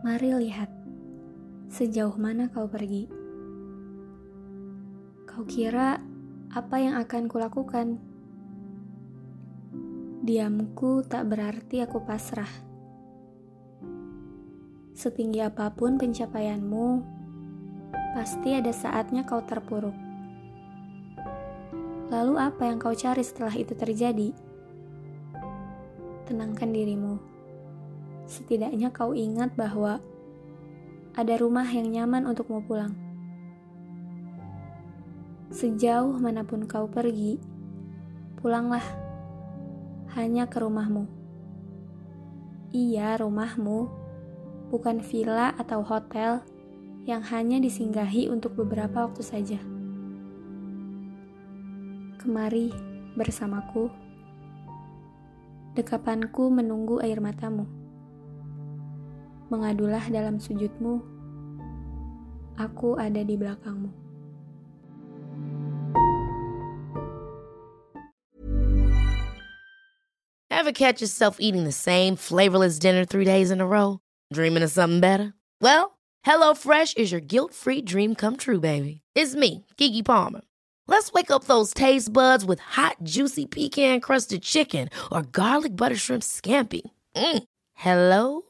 Mari lihat sejauh mana kau pergi. Kau kira apa yang akan kulakukan? Diamku tak berarti aku pasrah. Setinggi apa pun pencapaianmu, pasti ada saatnya kau terpuruk. Lalu apa yang kau cari setelah itu terjadi? Tenangkan dirimu. Setidaknya kau ingat bahwa ada rumah yang nyaman untukmu pulang. Sejauh mana pun kau pergi, pulanglah hanya ke rumahmu. Iya, rumahmu, bukan villa atau hotel yang hanya disinggahi untuk beberapa waktu saja. Kemari bersamaku, dekapanku menunggu air matamu. Mengadulah dalam sujudmu, aku ada di belakangmu. Ever catch yourself eating the same flavorless dinner three days in a row? Dreaming of something better? Well, HelloFresh is your guilt-free dream come true, baby. It's me, Keke Palmer. Let's wake up those taste buds with hot, juicy pecan-crusted chicken or garlic butter shrimp scampi. Mm. Hello